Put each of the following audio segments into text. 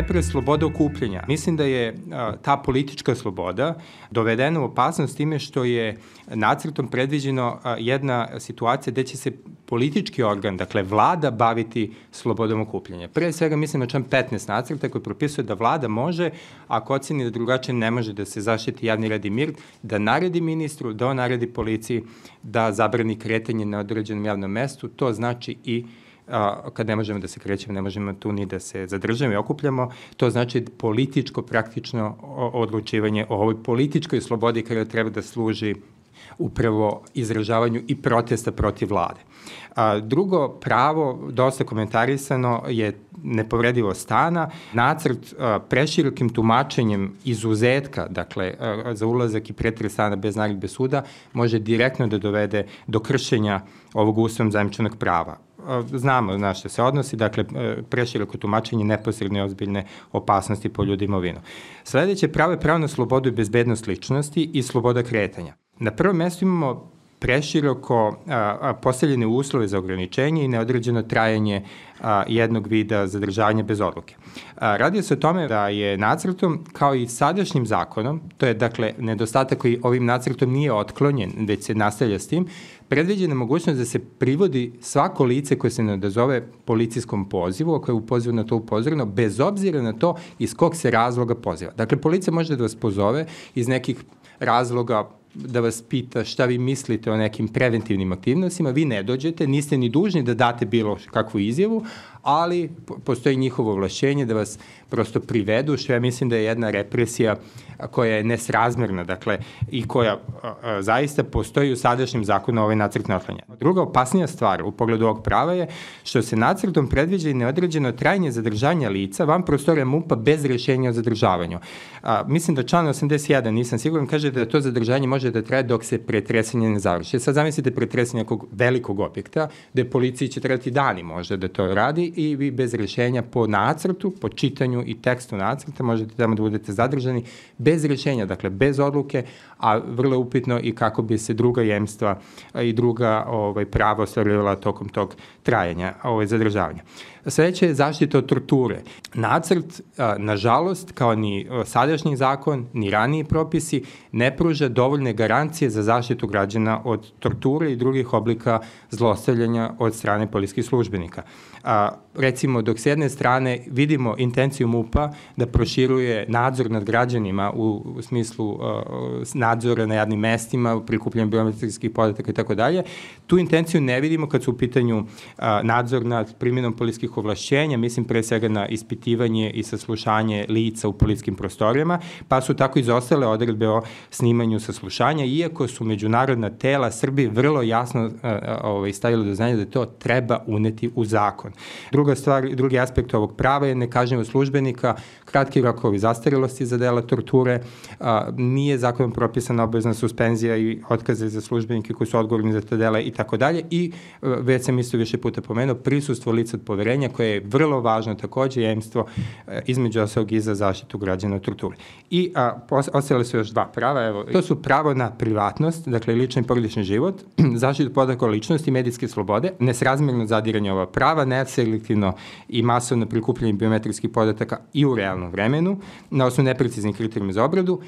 Najpre sloboda okupljanja. Mislim da je ta politička sloboda dovedena u opasnost time što je nacrtom predviđeno jedna situacija gde će se politički organ, dakle vlada, baviti slobodom okupljanja. Pre svega mislim na član 15 nacrta koji propisuje da vlada može, ako oceni da drugačije ne može da se zaštiti javni red i mir, da naredi ministru, da on naredi policiji da zabrani kretanje na određenom javnom mestu, to znači i a, kad ne možemo da se krećemo, ne možemo tu ni da se zadržamo i okupljamo, to znači političko praktično odlučivanje o ovoj političkoj slobodi kada treba da služi upravo izražavanju i protesta protiv vlade. A, drugo pravo, dosta komentarisano, je nepovredivo stana. Nacrt a, preširokim tumačenjem izuzetka, dakle, a, za ulazak i pretres stana bez naredbe suda, može direktno da dovede do kršenja ovog ustavom zajemčanog prava znamo na što se odnosi, dakle, preširoko tumačenje neposredne ozbiljne opasnosti po ljudi imovinu. Sledeće pravo je pravo na slobodu i bezbednost ličnosti i sloboda kretanja. Na prvom mestu imamo preširoko postavljene uslove za ograničenje i neodređeno trajanje a, jednog vida zadržavanja bez odluke. A, radi se o tome da je nacrtom, kao i sadašnjim zakonom, to je dakle nedostatak koji ovim nacrtom nije otklonjen, već se nastavlja s tim, predviđena mogućnost da se privodi svako lice koje se ne odazove policijskom pozivu, ako je u pozivu na to upozoreno, bez obzira na to iz kog se razloga poziva. Dakle, policija može da vas pozove iz nekih razloga da vas pita šta vi mislite o nekim preventivnim aktivnostima, vi ne dođete, niste ni dužni da date bilo kakvu izjavu, ali postoji njihovo ovlašćenje da vas prosto privedu, što ja mislim da je jedna represija koja je nesrazmerna, dakle, i koja a, a, zaista postoji u sadašnjem zakonu ovaj nacrt ne otlanja. Druga opasnija stvar u pogledu ovog prava je što se nacrtom predviđa i neodređeno trajanje zadržanja lica van prostorija MUPA bez rešenja o zadržavanju. A, mislim da član 81, nisam siguran, kaže da to zadržanje može da traje dok se pretresanje ne završi. Sad zamislite pretresanje nekog velikog objekta, gde policiji će trebati dani možda da to radi i vi bez rešenja po nacrtu, po čitanju i tekstu nacrta možete tamo da budete zadržani bez rešenja, dakle bez odluke, a vrlo upitno i kako bi se druga jemstva i druga ovaj, prava ostvarila tokom tog trajanja, ovaj, zadržavanja. Sledeće je zaštita od torture. Nacrt, nažalost, kao ni sadašnji zakon, ni raniji propisi, ne pruža dovoljne garancije za zaštitu građana od torture i drugih oblika zlostavljanja od strane polijskih službenika a, recimo dok s jedne strane vidimo intenciju MUPA da proširuje nadzor nad građanima u smislu a, nadzora na jadnim mestima, prikupljanjem biometrijskih podataka i tako dalje, tu intenciju ne vidimo kad su u pitanju nadzor nad primjenom polijskih ovlašćenja, mislim pre svega na ispitivanje i saslušanje lica u polijskim prostorijama, pa su tako izostale odredbe o snimanju saslušanja, iako su međunarodna tela Srbije vrlo jasno ovaj, stavili do znanja da to treba uneti u zakon. Druga stvar, drugi aspekt ovog prava je nekažnjivo službenika, kratki rokovi zastarelosti za dela torture, a, nije zakonom propisana obavezna suspenzija i otkaze za službenike koji su odgovorni za te dela i tako dalje i a, već sam isto više puta pomenuo prisustvo lica od poverenja koje je vrlo važno takođe jemstvo između ostalog i za zaštitu građana od torture. I a, ostale su još dva prava, evo, to su pravo na privatnost, dakle lični i porodični život, zaštitu podaka ličnosti, medijske slobode, nesrazmjerno zadiranje ova prava, ne neselektivno i masovno prikupljanje biometrijskih podataka i u realnom vremenu na osnovu nepreciznih kriterijuma za obradu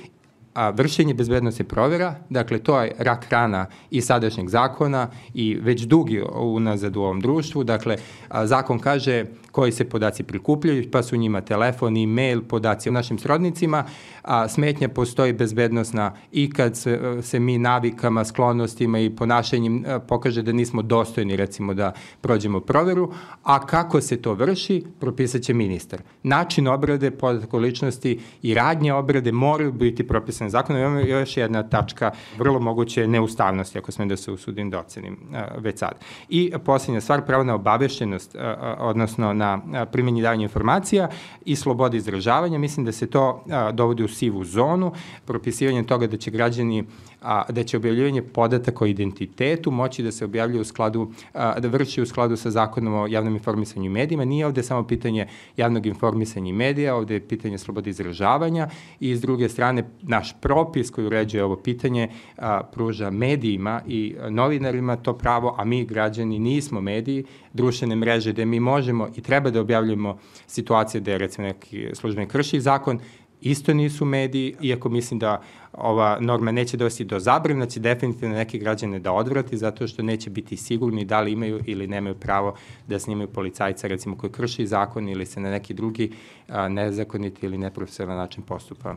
a, vršenje bezbednosti provera, dakle to je rak rana i sadašnjeg zakona i već dugi unazad u ovom društvu, dakle a, zakon kaže koji se podaci prikupljaju, pa su njima telefon, e-mail, podaci o našim srodnicima, a smetnja postoji bezbednostna i kad se, se mi navikama, sklonostima i ponašanjem pokaže da nismo dostojni recimo da prođemo proveru, a kako se to vrši, propisat će ministar. Način obrade podataka ličnosti i radnje obrade moraju biti propisane zakonom. Imamo još jedna tačka vrlo moguće neustavnosti, ako smem da se usudim da ocenim već sad. I poslednja stvar, pravo na obaveštenost, odnosno na primjenji davanja informacija i slobode izražavanja. Mislim da se to dovodi u sivu zonu, propisivanje toga da će građani a, da će objavljivanje podataka o identitetu moći da se objavljuje u skladu, a, da vrši u skladu sa zakonom o javnom informisanju i medijima. Nije ovde samo pitanje javnog informisanja i medija, ovde je pitanje slobode izražavanja i s druge strane naš propis koji uređuje ovo pitanje a, pruža medijima i novinarima to pravo, a mi građani nismo mediji, društvene mreže gde mi možemo i treba da objavljujemo situacije gde recimo neki službenik krši zakon, isto nisu mediji, iako mislim da ova norma neće dovesti do zabrana, će definitivno neke građane da odvrati zato što neće biti sigurni da li imaju ili nemaju pravo da snimaju policajca recimo koji krši zakon ili se na neki drugi a, nezakoniti ili neprofesionalan način postupa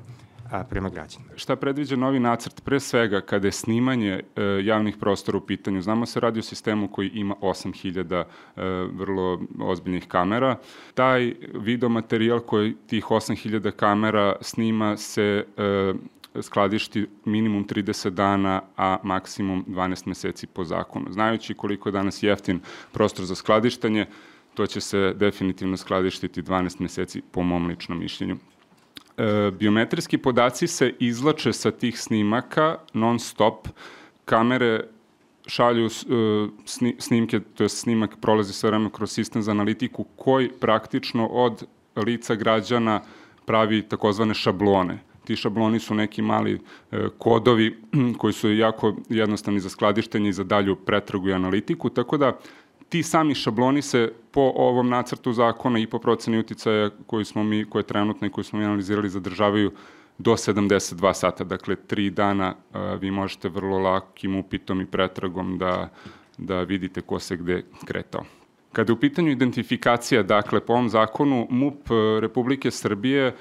a, prema građanima. Šta predviđa novi nacrt? Pre svega, kada je snimanje e, javnih prostora u pitanju, znamo se radi o sistemu koji ima 8000 e, vrlo ozbiljnih kamera. Taj videomaterijal koji tih 8000 kamera snima se e, skladišti minimum 30 dana, a maksimum 12 meseci po zakonu. Znajući koliko je danas jeftin prostor za skladištanje, to će se definitivno skladištiti 12 meseci po mom ličnom mišljenju. E, biometrijski podaci se izlače sa tih snimaka non stop. Kamere šalju e, snimke, to je snimak prolazi sve vreme kroz sistem za analitiku koji praktično od lica građana pravi takozvane šablone. Ti šabloni su neki mali e, kodovi koji su jako jednostavni za skladištenje i za dalju pretragu i analitiku, tako da ti sami šabloni se po ovom nacrtu zakona i po proceni uticaja koji smo mi, koje trenutno i koji smo mi analizirali zadržavaju do 72 sata, dakle tri dana a, vi možete vrlo lakim upitom i pretragom da, da vidite ko se gde kretao. Kada je u pitanju identifikacija, dakle, po ovom zakonu MUP Republike Srbije e,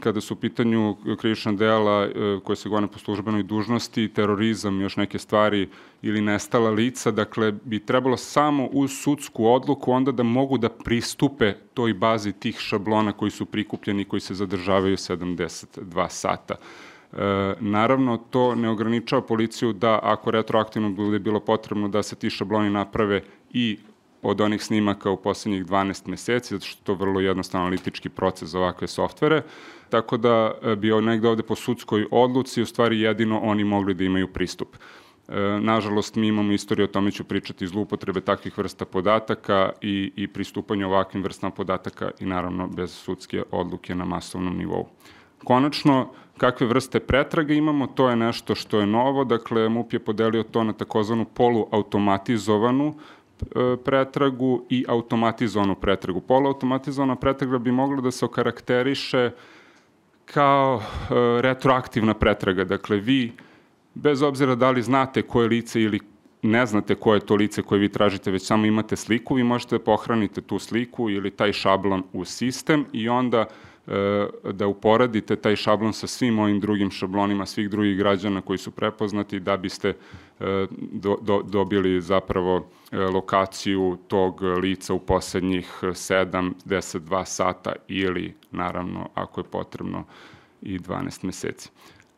kada su u pitanju krivična dela e, koje se gone po službenoj dužnosti, terorizam, još neke stvari ili nestala lica, dakle bi trebalo samo uz sudsku odluku onda da mogu da pristupe toj bazi tih šablona koji su prikupljeni koji se zadržavaju 72 sata. E, naravno, to ne ograničava policiju da ako retroaktivno bude bilo potrebno da se ti šabloni naprave i od onih snimaka u poslednjih 12 meseci, zato što to vrlo jednostavno analitički proces za ovakve softvere, tako da e, bi negde ovde po sudskoj odluci u stvari jedino oni mogli da imaju pristup. E, nažalost, mi imamo istoriju, o tome ću pričati, zloupotrebe takvih vrsta podataka i, i pristupanje ovakvim vrstama podataka i naravno bez sudske odluke na masovnom nivou. Konačno, kakve vrste pretraga imamo, to je nešto što je novo, dakle MUP je podelio to na takozvanu poluautomatizovanu pretragu i automatizovanu pretragu. Poluautomatizovana pretraga bi mogla da se okarakteriše kao e, retroaktivna pretraga. Dakle, vi, bez obzira da li znate koje lice ili ne znate koje je to lice koje vi tražite, već samo imate sliku, vi možete da pohranite tu sliku ili taj šablon u sistem i onda E, da uporadite taj šablon sa svim ovim drugim šablonima svih drugih građana koji su prepoznati da biste e, do, do, dobili zapravo e, lokaciju tog lica u poslednjih 7, 10, 2 sata ili naravno ako je potrebno i 12 meseci.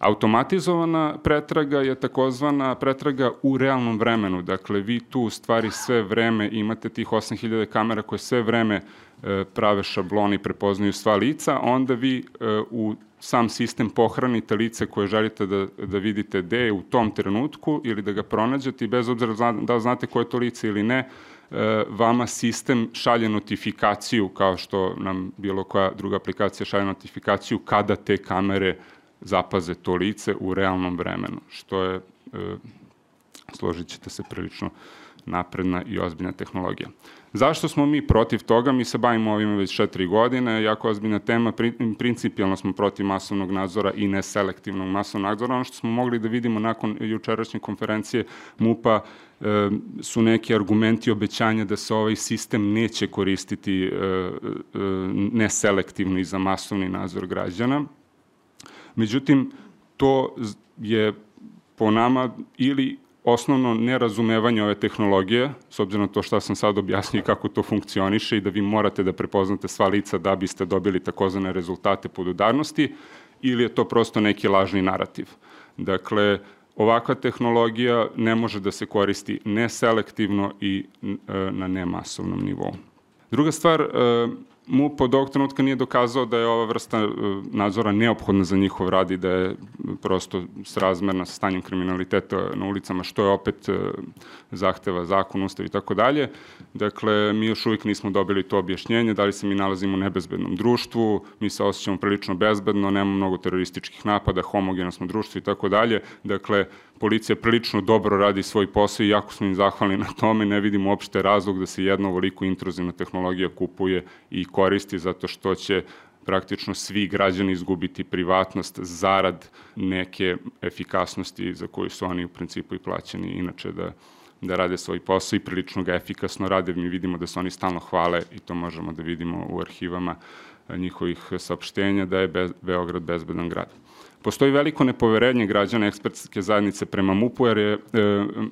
Automatizovana pretraga je takozvana pretraga u realnom vremenu, dakle vi tu u stvari sve vreme imate tih 8000 kamera koje sve vreme e, prave šabloni, prepoznaju sva lica, onda vi e, u sam sistem pohranite lice koje želite da, da vidite gde je u tom trenutku ili da ga pronađete i bez obzira da znate koje je to lice ili ne, e, vama sistem šalje notifikaciju kao što nam bilo koja druga aplikacija šalje notifikaciju kada te kamere zapaze to lice u realnom vremenu, što je, e, složit ćete se, prilično napredna i ozbiljna tehnologija. Zašto smo mi protiv toga? Mi se bavimo ovime već četiri godine, jako ozbiljna tema, principijalno smo protiv masovnog nadzora i neselektivnog masovnog nadzora. Ono što smo mogli da vidimo nakon jučerašnje konferencije MUPA e, su neki argumenti obećanja da se ovaj sistem neće koristiti e, e, neselektivno i za masovni nadzor građana. Međutim, to je po nama ili osnovno nerazumevanje ove tehnologije, s obzirom na to šta sam sad objasnio i kako to funkcioniše i da vi morate da prepoznate sva lica da biste dobili takozvane rezultate podudarnosti, ili je to prosto neki lažni narativ. Dakle, ovakva tehnologija ne može da se koristi neselektivno i e, na nemasovnom nivou. Druga stvar, e, MUP od ovog trenutka nije dokazao da je ova vrsta e, nadzora neophodna za njihov rad i da je prosto srazmerna sa stanjem kriminaliteta na ulicama, što je opet e, zahteva zakon, ustav i tako dalje. Dakle, mi još uvijek nismo dobili to objašnjenje, da li se mi nalazimo u nebezbednom društvu, mi se osjećamo prilično bezbedno, nemamo mnogo terorističkih napada, homogeno smo društvo i tako dalje. Dakle, policija prilično dobro radi svoj posao i jako smo im zahvalni na tome, ne vidimo uopšte razlog da se jedna ovoliko intruzivna tehnologija kupuje i koristi zato što će praktično svi građani izgubiti privatnost zarad neke efikasnosti za koju su oni u principu i plaćeni inače da da rade svoj posao i prilično ga efikasno rade. Mi vidimo da se oni stalno hvale i to možemo da vidimo u arhivama njihovih saopštenja da je Be Beograd bezbedan grad. Postoji veliko nepoverenje građana ekspertske zajednice prema MUP-u jer je e,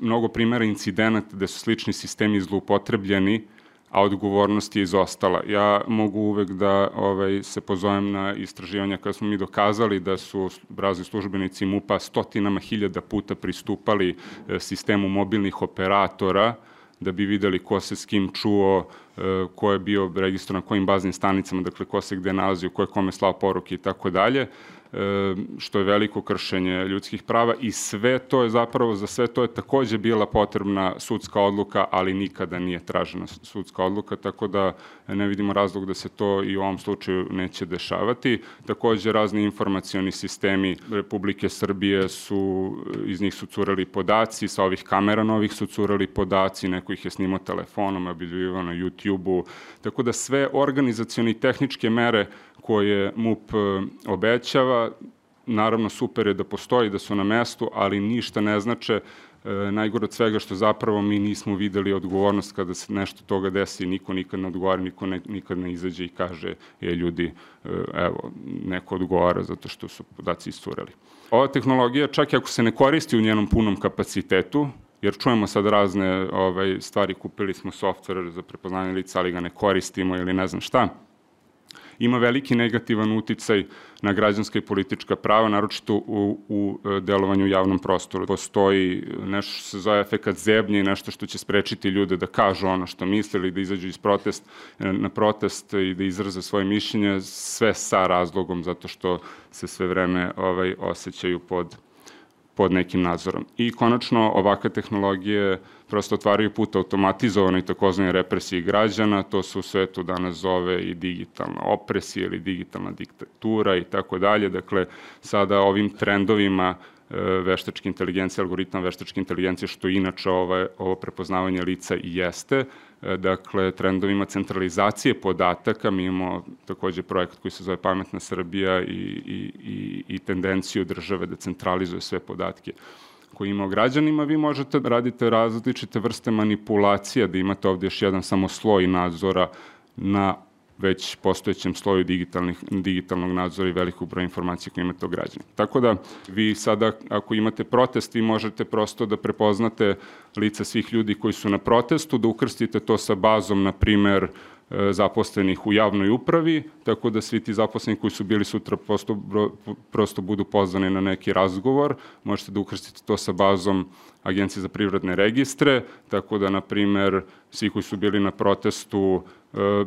mnogo primjera incidenata gde su slični sistemi zloupotrebljeni a odgovornost je izostala. Ja mogu uvek da ovaj, se pozovem na istraživanja kada smo mi dokazali da su razni službenici MUPA stotinama hiljada puta pristupali e, sistemu mobilnih operatora da bi videli ko se s kim čuo, e, ko je bio registrovan na kojim baznim stanicama, dakle ko se gde nalazio, ko je kome slao poruke i tako dalje što je veliko kršenje ljudskih prava i sve to je zapravo, za sve to je takođe bila potrebna sudska odluka, ali nikada nije tražena sudska odluka, tako da ne vidimo razlog da se to i u ovom slučaju neće dešavati. Takođe, razni informacioni sistemi Republike Srbije su, iz njih su curali podaci, sa ovih kamera novih su curali podaci, neko ih je snimao telefonom, objavljivao na YouTube-u, tako da sve organizacione i tehničke mere koje MUP e, obećava. Naravno, super je da postoji, da su na mestu, ali ništa ne znače. E, najgore od svega što zapravo mi nismo videli odgovornost kada se nešto toga desi, niko nikad ne odgovara, niko ne, nikad ne izađe i kaže, je ljudi, e, evo, neko odgovara zato što su podaci isturali. Ova tehnologija, čak i ako se ne koristi u njenom punom kapacitetu, jer čujemo sad razne ovaj, stvari, kupili smo software za prepoznanje lica, ali ga ne koristimo ili ne znam šta, ima veliki negativan uticaj na građanska i politička prava, naročito u, u e, delovanju u javnom prostoru. Postoji nešto što se zove efekat zebnje i nešto što će sprečiti ljude da kažu ono što misle ili da izađu iz protest, e, na protest i da izraze svoje mišljenje, sve sa razlogom zato što se sve vreme ovaj, osjećaju pod pod nekim nadzorom. I konačno ovakve tehnologije prosto otvaraju put automatizovanoj takozvanoj represiji građana, to se u svetu danas zove i digitalna opresija ili digitalna diktatura i tako dalje. Dakle, sada ovim trendovima e, veštačke inteligencije, algoritma veštačke inteligencije, što inače ovo, ovo prepoznavanje lica i jeste, e, dakle, trendovima centralizacije podataka, mi imamo takođe projekat koji se zove Pametna Srbija i, i, i, i tendenciju države da centralizuje sve podatke koji ima o građanima, vi možete radite različite vrste manipulacija, da imate ovde još jedan samo sloj nadzora na već postojećem sloju digitalnih, digitalnog nadzora i velikog broja informacija koje imate o građanima. Tako da vi sada, ako imate protest, vi možete prosto da prepoznate lica svih ljudi koji su na protestu, da ukrstite to sa bazom, na primer, E, zaposlenih u javnoj upravi, tako da svi ti zaposleni koji su bili sutra prosto, prosto budu pozvani na neki razgovor. Možete da ukrstite to sa bazom Agencije za privredne registre, tako da, na primer, svi koji su bili na protestu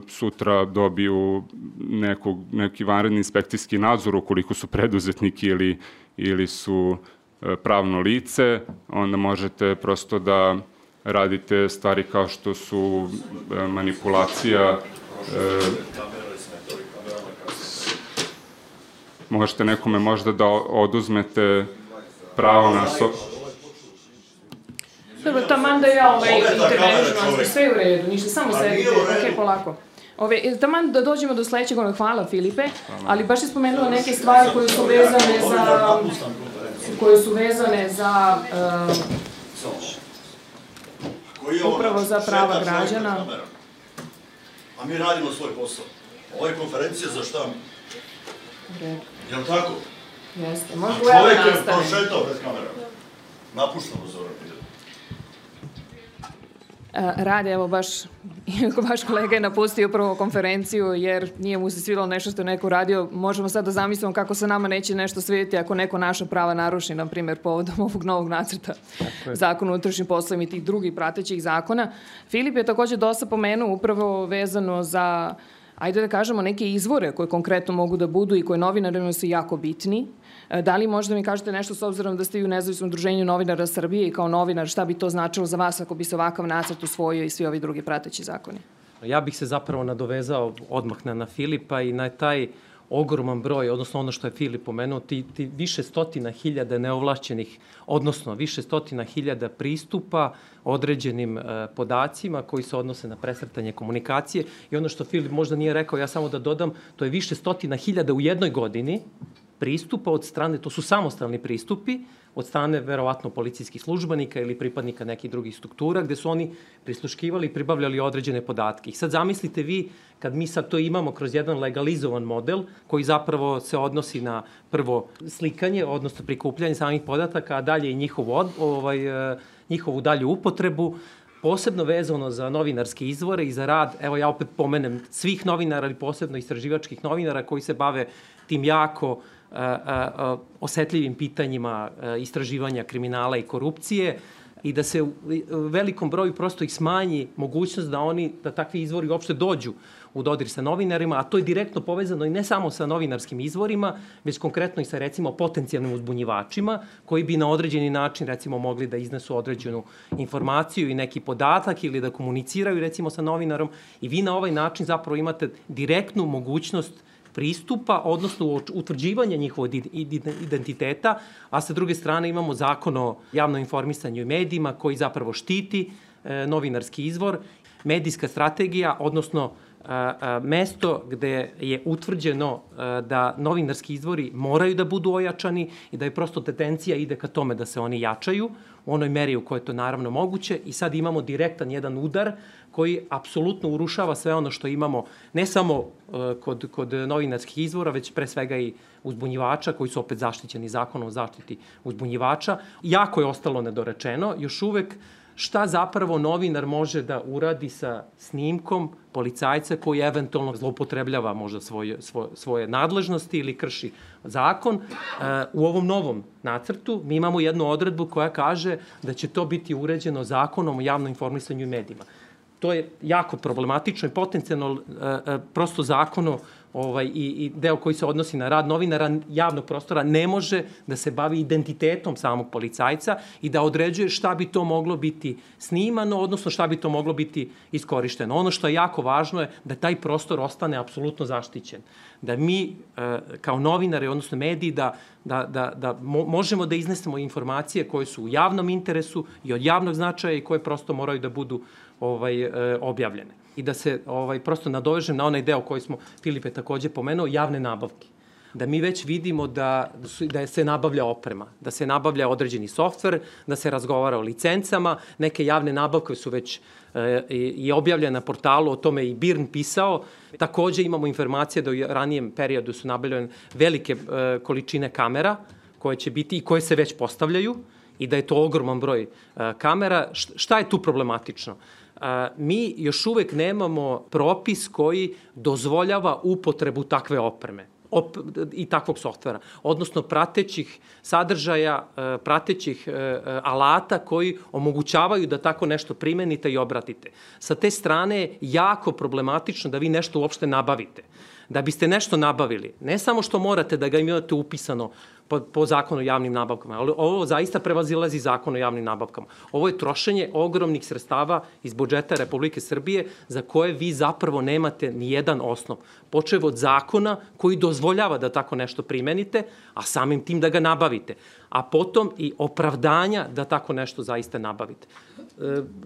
sutra dobiju nekog, neki vanredni inspekcijski nadzor ukoliko su preduzetniki ili, ili su e, pravno lice, onda možete prosto da radite stvari kao što su e, manipulacija, e, možete nekome možda da oduzmete pravo na so... Dobro, taman da ja ovaj intervenišem, sve je u redu, ništa, samo sedite, ok, polako. Ove, e, taman da dođemo do sledećeg, ono, hvala Filipe, ali baš je spomenula neke stvari koje su vezane za, koje su vezane za koji je upravo za prava građana. A mi radimo svoj posao. Ovo je konferencija za šta? Jel tako? Jeste. Može u evo nastaviti. Čovjek je prošetao bez kamera. Napuštamo Zoran. Rade, evo baš, baš kolega je napustio prvo konferenciju jer nije mu se svilo nešto što je neko radio. Možemo sad da zamislimo kako se nama neće nešto svidjeti ako neko naša prava naruši, na primjer, povodom ovog novog nacrta zakona o unutrašnjim poslovima i tih drugih pratećih zakona. Filip je takođe dosta pomenuo upravo vezano za ajde da kažemo, neke izvore koje konkretno mogu da budu i koje novinarima su jako bitni. E, da li možda mi kažete nešto s obzirom da ste i u nezavisnom druženju novinara Srbije i kao novinar, šta bi to značilo za vas ako bi se ovakav nacrt usvojio i svi ovi drugi prateći zakoni? Ja bih se zapravo nadovezao odmah na, na Filipa i na taj ogroman broj, odnosno ono što je Filip pomenuo, ti, ti više stotina hiljada neovlašćenih, odnosno više stotina hiljada pristupa određenim e, podacima koji se odnose na presretanje komunikacije i ono što Filip možda nije rekao, ja samo da dodam, to je više stotina hiljada u jednoj godini pristupa od strane, to su samostalni pristupi, od strane verovatno policijskih službenika ili pripadnika nekih drugih struktura, gde su oni prisluškivali i pribavljali određene podatke. I sad zamislite vi, kad mi sad to imamo kroz jedan legalizovan model, koji zapravo se odnosi na prvo slikanje, odnosno prikupljanje samih podataka, a dalje i njihovu, od, ovaj, e, njihovu dalju upotrebu, posebno vezano za novinarske izvore i za rad, evo ja opet pomenem svih novinara, ali posebno istraživačkih novinara koji se bave tim jako uh, osetljivim pitanjima istraživanja kriminala i korupcije i da se u velikom broju prosto ih smanji mogućnost da oni, da takvi izvori uopšte dođu u dodir sa novinarima, a to je direktno povezano i ne samo sa novinarskim izvorima, već konkretno i sa recimo potencijalnim uzbunjivačima koji bi na određeni način recimo mogli da iznesu određenu informaciju i neki podatak ili da komuniciraju recimo sa novinarom i vi na ovaj način zapravo imate direktnu mogućnost pristupa, odnosno utvrđivanja njihovog identiteta, a sa druge strane imamo zakon o javnom informisanju i medijima koji zapravo štiti e, novinarski izvor, medijska strategija, odnosno mesto gde je utvrđeno da novinarski izvori moraju da budu ojačani i da je prosto tendencija ide ka tome da se oni jačaju u onoj meri u kojoj je to naravno moguće i sad imamo direktan jedan udar koji apsolutno urušava sve ono što imamo ne samo kod, kod novinarskih izvora, već pre svega i uzbunjivača koji su opet zaštićeni zakonom o zaštiti uzbunjivača. Jako je ostalo nedorečeno, još uvek šta zapravo novinar može da uradi sa snimkom policajca koji eventualno zloupotrebljava možda svoje, svoje, svoje nadležnosti ili krši zakon. E, u ovom novom nacrtu mi imamo jednu odredbu koja kaže da će to biti uređeno zakonom o javnom informisanju i medijima. To je jako problematično i potencijalno e, e, prosto zakono ovaj, i, i deo koji se odnosi na rad novinara javnog prostora ne može da se bavi identitetom samog policajca i da određuje šta bi to moglo biti snimano, odnosno šta bi to moglo biti iskorišteno. Ono što je jako važno je da taj prostor ostane apsolutno zaštićen. Da mi e, kao novinari, odnosno mediji, da, da, da, da mo možemo da iznesemo informacije koje su u javnom interesu i od javnog značaja i koje prosto moraju da budu ovaj, e, objavljene i da se ovaj, prosto nadovežem na onaj deo koji smo Filipe takođe pomenuo, javne nabavke da mi već vidimo da, da se nabavlja oprema, da se nabavlja određeni softver, da se razgovara o licencama, neke javne nabavke su već e, i objavljene na portalu, o tome i Birn pisao. Takođe imamo informacije da u ranijem periodu su nabavljene velike e, količine kamera koje će biti i koje se već postavljaju i da je to ogroman broj e, kamera. Šta je tu problematično? A, mi još uvek nemamo propis koji dozvoljava upotrebu takve opreme op, i takvog softvera, odnosno pratećih sadržaja, e, pratećih e, alata koji omogućavaju da tako nešto primenite i obratite. Sa te strane je jako problematično da vi nešto uopšte nabavite. Da biste nešto nabavili, ne samo što morate da ga imate upisano po, po zakonu o javnim nabavkama. Ali ovo zaista prevazilazi zakon o javnim nabavkama. Ovo je trošenje ogromnih sredstava iz budžeta Republike Srbije za koje vi zapravo nemate ni jedan osnov. Počev od zakona koji dozvoljava da tako nešto primenite, a samim tim da ga nabavite. A potom i opravdanja da tako nešto zaista nabavite.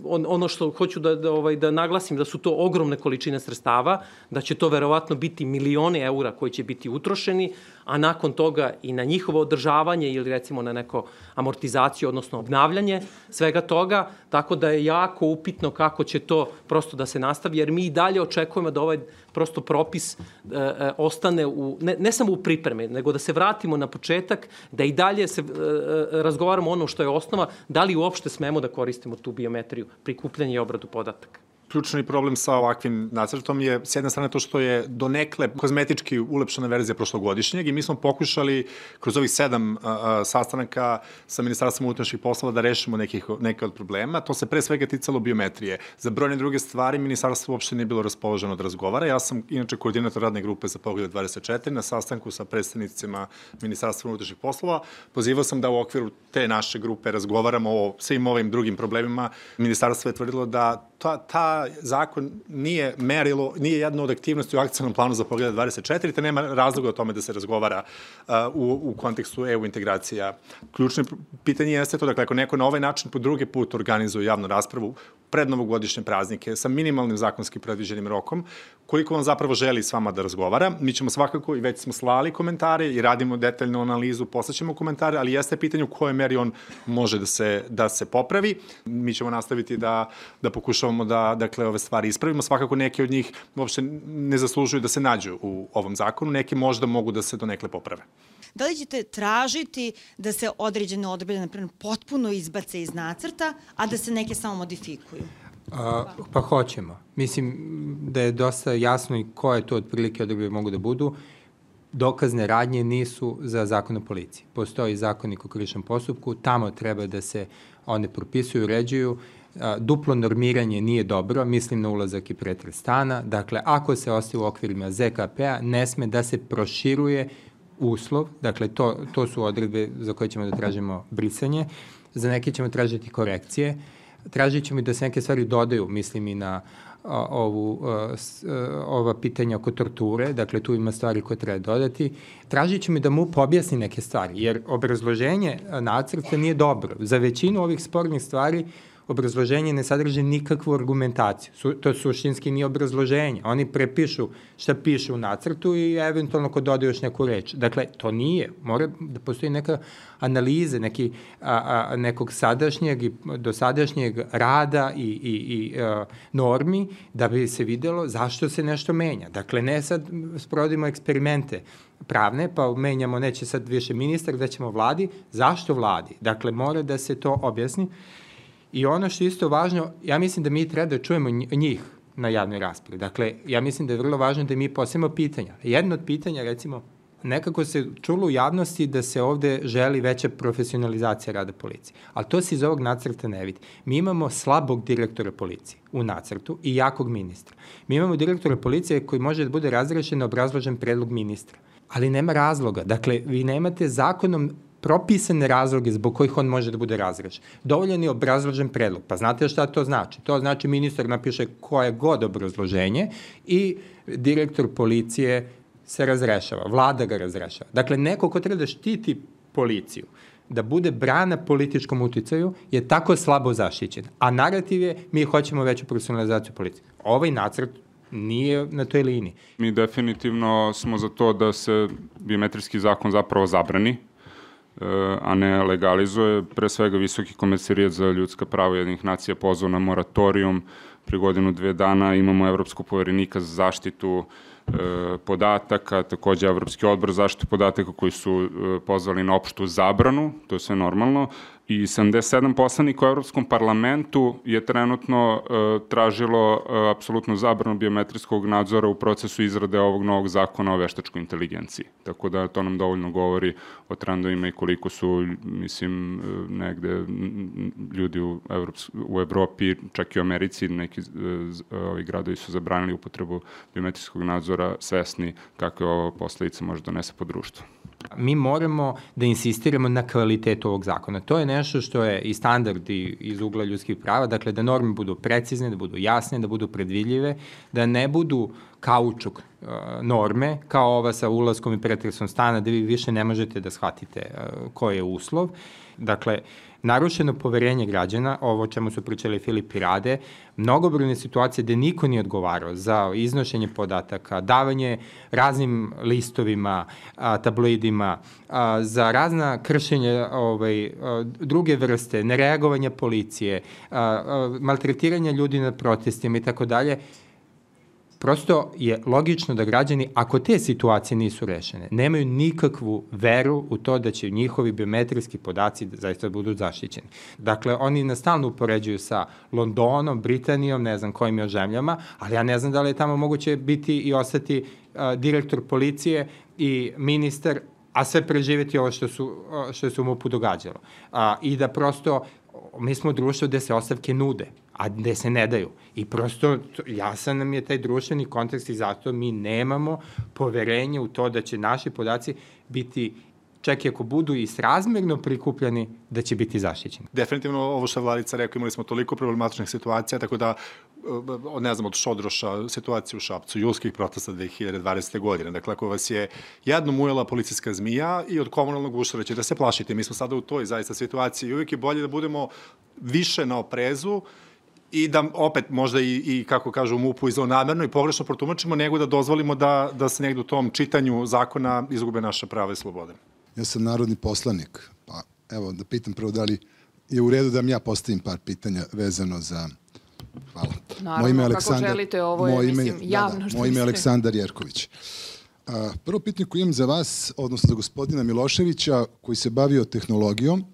On, ono što hoću da, da, ovaj, da naglasim da su to ogromne količine sredstava, da će to verovatno biti milione eura koji će biti utrošeni, a nakon toga i na njihovo održavanje ili recimo na neko amortizaciju, odnosno obnavljanje svega toga, tako da je jako upitno kako će to prosto da se nastavi, jer mi i dalje očekujemo da ovaj prosto propis e, e, ostane u, ne, ne samo u pripreme, nego da se vratimo na početak, da i dalje se e, e, razgovaramo ono što je osnova, da li uopšte smemo da koristimo tu biometriju, prikupljanje i obradu podataka. Ključni problem sa ovakvim nacrtom je s jedne strane to što je donekle kozmetički ulepšana verzija prošlogodišnjeg i mi smo pokušali kroz ovih sedam sastanaka sa Ministarstvom unutrašnjih poslova da rešimo nekih, neke od problema. To se pre svega ticalo biometrije. Za brojne druge stvari Ministarstvo uopšte nije bilo raspoloženo da razgovara. Ja sam inače koordinator radne grupe za pogled 24 na sastanku sa predstavnicima Ministarstva unutrašnjih poslova. Pozivao sam da u okviru te naše grupe razgovaramo o svim ovim drugim problemima. Ministarstvo je tvrdilo da ta, ta zakon nije merilo, nije jedna od aktivnosti u akcijnom planu za pogled 24, te nema razloga o tome da se razgovara uh, u, u kontekstu EU integracija. Ključno pitanje jeste to, dakle, ako neko na ovaj način po drugi put organizuje javnu raspravu pred novogodišnje praznike sa minimalnim zakonskim predviđenim rokom, koliko on zapravo želi s vama da razgovara. Mi ćemo svakako i već smo slali komentare i radimo detaljnu analizu, poslaćemo komentare, ali jeste pitanje u kojoj meri on može da se, da se popravi. Mi ćemo nastaviti da, da pokušavamo da dakle, ove stvari ispravimo. Svakako neke od njih uopšte ne zaslužuju da se nađu u ovom zakonu, neke možda mogu da se donekle poprave. Da li ćete tražiti da se određene odredbe, na primjer, potpuno izbace iz nacrta, a da se neke samo modifikuju? A, pa hoćemo. Mislim da je dosta jasno i koje to otprilike odredbe mogu da budu. Dokazne radnje nisu za zakon o policiji. Postoji zakonik o krivičnom postupku, tamo treba da se one propisuju, uređuju. Duplo normiranje nije dobro, mislim na ulazak i pretres stana. Dakle, ako se ostaje u okvirima ZKP-a, ne sme da se proširuje uslov, dakle to, to su odredbe za koje ćemo da tražimo brisanje, za neke ćemo tražiti korekcije, tražit ćemo i da se neke stvari dodaju, mislim i na a, ovu, a, s, a, ova pitanja oko torture, dakle tu ima stvari koje treba dodati. Tražit ćemo i da MUP objasni neke stvari, jer obrazloženje nacrta nije dobro. Za većinu ovih spornih stvari obrazloženje ne sadrži nikakvu argumentaciju. Su, to suštinski nije obrazloženje. Oni prepišu šta piše u nacrtu i eventualno ko dodaju još neku reč. Dakle, to nije. Mora da postoji neka analize, neki, a, a, nekog sadašnjeg i dosadašnjeg rada i, i, i a, normi da bi se videlo zašto se nešto menja. Dakle, ne sad sprovodimo eksperimente pravne, pa menjamo, neće sad više ministar, da ćemo vladi. Zašto vladi? Dakle, mora da se to objasni. I ono što je isto važno, ja mislim da mi treba da čujemo njih na javnoj raspravi. Dakle, ja mislim da je vrlo važno da mi postavimo pitanja. Jedno od pitanja, recimo, nekako se čulo u javnosti da se ovde želi veća profesionalizacija rada policije. Ali to se iz ovog nacrta ne vidi. Mi imamo slabog direktora policije u nacrtu i jakog ministra. Mi imamo direktora policije koji može da bude razrešen na obrazložen predlog ministra. Ali nema razloga. Dakle, vi nemate zakonom propisane razloge zbog kojih on može da bude razrešen. Dovoljan je obrazložen predlog. Pa znate šta to znači? To znači ministar napiše koje god obrazloženje i direktor policije se razrešava, vlada ga razrešava. Dakle, neko ko treba da štiti policiju, da bude brana političkom uticaju, je tako slabo zaštićen. A narativ je, mi hoćemo veću profesionalizaciju policije. Ovaj nacrt nije na toj liniji. Mi definitivno smo za to da se biometrijski zakon zapravo zabrani, a ne legalizuje. Pre svega Visoki komercirijat za ljudska prava jednih nacija pozvao na moratorijum pre godinu dve dana. Imamo Evropskog poverenika za zaštitu e, podataka, takođe Evropski odbor za zaštitu podataka koji su e, pozvali na opštu zabranu, to je sve normalno, i 77 poslanika u Evropskom parlamentu je trenutno uh, tražilo uh, apsolutnu zabranu biometrijskog nadzora u procesu izrade ovog novog zakona o veštačkoj inteligenciji. Tako da to nam dovoljno govori o trendovima i koliko su, mislim, uh, negde ljudi u, Evrops u Evropi, čak i u Americi, neki uh, ovi gradovi su zabranili upotrebu biometrijskog nadzora svesni kakve ovo posledice može donese po društvu. Mi moramo da insistiramo na kvalitetu ovog zakona. To je nešto što je i standard iz ugla ljudskih prava, dakle da norme budu precizne, da budu jasne, da budu predvidljive, da ne budu kaučuk uh, norme, kao ova sa ulaskom i pretresom stana, da vi više ne možete da shvatite uh, koji je uslov. Dakle, narušeno poverenje građana, ovo čemu su pričali Filip i Rade, mnogobrojne situacije gde niko nije odgovarao za iznošenje podataka, davanje raznim listovima, tabloidima, za razna kršenja ovaj, druge vrste, nereagovanja policije, maltretiranja ljudi na protestima i tako dalje, prosto je logično da građani, ako te situacije nisu rešene, nemaju nikakvu veru u to da će njihovi biometrijski podaci da zaista budu zaštićeni. Dakle, oni nas stalno upoređuju sa Londonom, Britanijom, ne znam kojim još zemljama, ali ja ne znam da li je tamo moguće biti i ostati a, direktor policije i ministar a sve preživeti ovo što su, što su mu podogađalo. A, I da prosto mi smo društvo gde se ostavke nude, a gde se ne daju. I prosto jasan nam je taj društveni kontekst i zato mi nemamo poverenje u to da će naši podaci biti čak i ako budu i srazmerno prikupljani, da će biti zaštićeni. Definitivno ovo što Vladica rekao, imali smo toliko problematičnih situacija, tako da ne znam, od Šodroša, situacije u Šapcu, julskih protesta 2020. godine. Dakle, ako vas je jednom ujela policijska zmija i od komunalnog ušara će da se plašite. Mi smo sada u toj zaista situaciji i uvijek je bolje da budemo više na oprezu i da opet možda i, i kako kažu u MUP-u i zlonamerno i pogrešno protumačimo, nego da dozvolimo da, da se negde u tom čitanju zakona izgube naše prave slobode. Ja sam narodni poslanik, pa evo da pitam prvo da li je u redu da mi ja postavim par pitanja vezano za Hvala. Naravno, moje ime Aleksandar, kako želite, ovo je, moje ime, mislim, javno da, da, što Moje ime je Aleksandar Jerković. A, prvo pitanje koje imam za vas, odnosno za gospodina Miloševića, koji se bavio tehnologijom,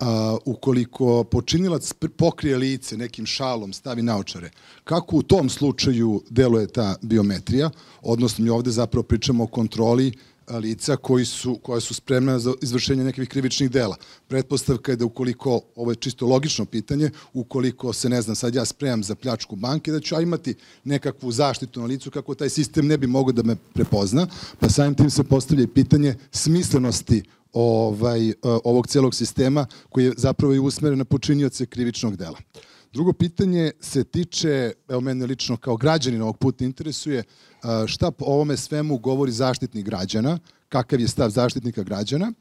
a, ukoliko počinilac pokrije lice nekim šalom, stavi naočare, kako u tom slučaju deluje ta biometrija, odnosno mi ovde zapravo pričamo o kontroli lica koji su, koja su spremna za izvršenje nekih krivičnih dela. Pretpostavka je da ukoliko, ovo je čisto logično pitanje, ukoliko se, ne znam, sad ja spremam za pljačku banke, da ću ja imati nekakvu zaštitu na licu kako taj sistem ne bi mogao da me prepozna, pa samim tim se postavlja i pitanje smislenosti ovaj, ovog celog sistema koji je zapravo i usmeren na počinioce krivičnog dela. Drugo pitanje se tiče, evo mene lično kao građanin ovog puta interesuje, šta po ovome svemu govori zaštitnik građana, kakav je stav zaštitnika građana,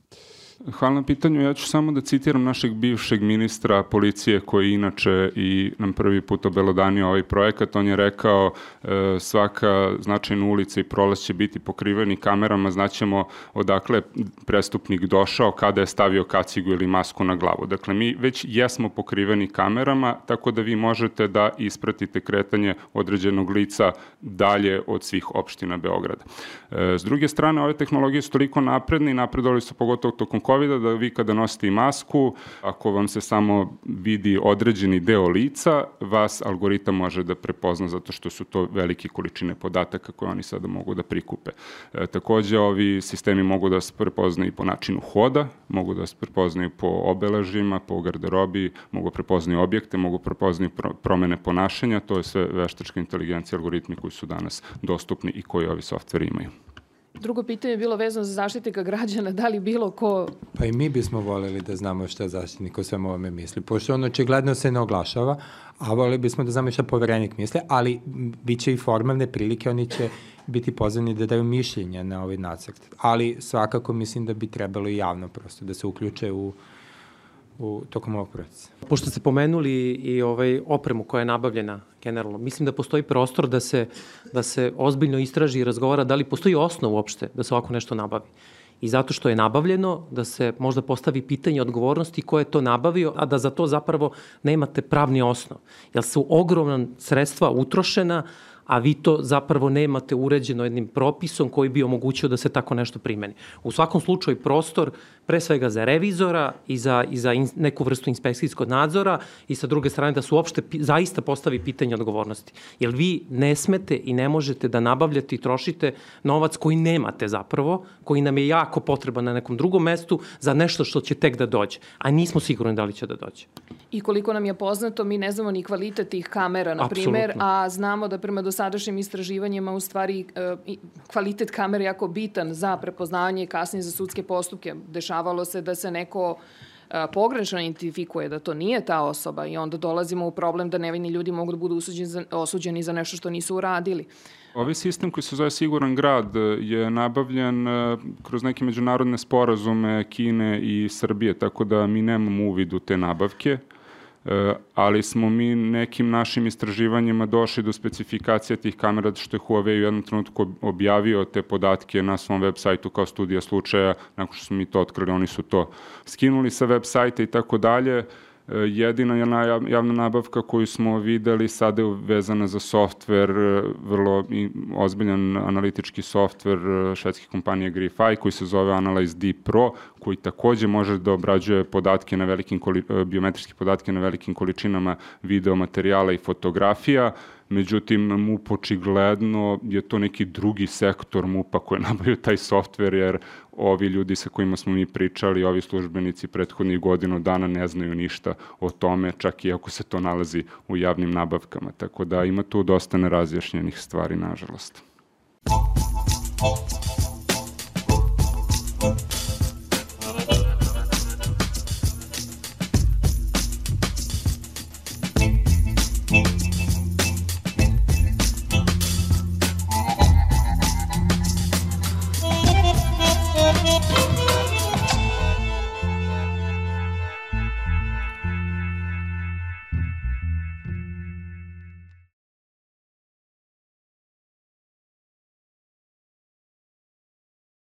Hvala na pitanju. Ja ću samo da citiram našeg bivšeg ministra policije koji inače i nam prvi put obelodanio ovaj projekat. On je rekao e, svaka značajna ulica i prolaz će biti pokriveni kamerama, znaćemo odakle prestupnik došao, kada je stavio kacigu ili masku na glavu. Dakle, mi već jesmo pokriveni kamerama, tako da vi možete da ispratite kretanje određenog lica dalje od svih opština Beograda. E, s druge strane, ove tehnologije su toliko napredne i napredovali su pogotovo tokom covid da vi kada nosite masku, ako vam se samo vidi određeni deo lica, vas algoritam može da prepozna zato što su to velike količine podataka koje oni sada mogu da prikupe. E, takođe, ovi sistemi mogu da se prepoznaju po načinu hoda, mogu da se prepoznaju po obeležima, po garderobi, mogu da prepoznaju objekte, mogu da prepoznaju promene ponašanja, to je sve veštačka inteligencija, algoritmi koji su danas dostupni i koji ovi softveri imaju. Drugo pitanje je bilo vezano za zaštitnika građana, da li bilo ko... Pa i mi bismo voleli da znamo šta zaštitnik o svemu ovome misli, pošto on očigledno se ne oglašava, a voleli bismo da znamo šta poverenik misle, ali bit će i formalne prilike, oni će biti pozvani da daju mišljenja na ovaj nacrt. Ali svakako mislim da bi trebalo i javno prosto da se uključe u u tokom ovog procesa. Pošto ste pomenuli i ovaj opremu koja je nabavljena generalno, mislim da postoji prostor da se, da se ozbiljno istraži i razgovara da li postoji osnov uopšte da se ovako nešto nabavi. I zato što je nabavljeno, da se možda postavi pitanje odgovornosti ko je to nabavio, a da za to zapravo nemate pravni osnov. Jer su ogromna sredstva utrošena, a vi to zapravo nemate uređeno jednim propisom koji bi omogućio da se tako nešto primeni. U svakom slučaju prostor pre svega za revizora i za, i za in, neku vrstu inspekcijskog nadzora i sa druge strane da su uopšte zaista postavi pitanje odgovornosti. Jer vi ne smete i ne možete da nabavljate i trošite novac koji nemate zapravo, koji nam je jako potreban na nekom drugom mestu za nešto što će tek da dođe, a nismo sigurni da li će da dođe. I koliko nam je poznato, mi ne znamo ni kvalitet tih kamera, na primer, a znamo da prema dosadašnjim istraživanjima u stvari e, kvalitet kamera je jako bitan za prepoznavanje i kasnije za sudske postupke. Dešavalo se da se neko e, pogrešno identifikuje da to nije ta osoba i onda dolazimo u problem da nevini ljudi mogu da budu osuđeni za, osuđeni za nešto što nisu uradili. Ovaj sistem koji se zove Siguran grad je nabavljen e, kroz neke međunarodne sporazume Kine i Srbije, tako da mi nemamo uvid u te nabavke. E, ali smo mi nekim našim istraživanjima došli do specifikacije tih kamera, što je Huawei u jednom trenutku objavio te podatke na svom web sajtu kao studija slučaja, nakon što smo mi to otkrili, oni su to skinuli sa web sajta i tako dalje. Jedina javna nabavka koju smo videli sada je vezana za softver, vrlo ozbiljan analitički softver švedske kompanije Grify koji se zove Analyze D Pro, koji takođe može da obrađuje podatke na velikim, biometrijske podatke na velikim količinama video materijala i fotografija međutim MUP očigledno je to neki drugi sektor MUP-a koji nabaju taj softver, jer ovi ljudi sa kojima smo mi pričali, ovi službenici prethodnih godinu dana ne znaju ništa o tome, čak i ako se to nalazi u javnim nabavkama. Tako da ima tu dosta nerazjašnjenih stvari, nažalost.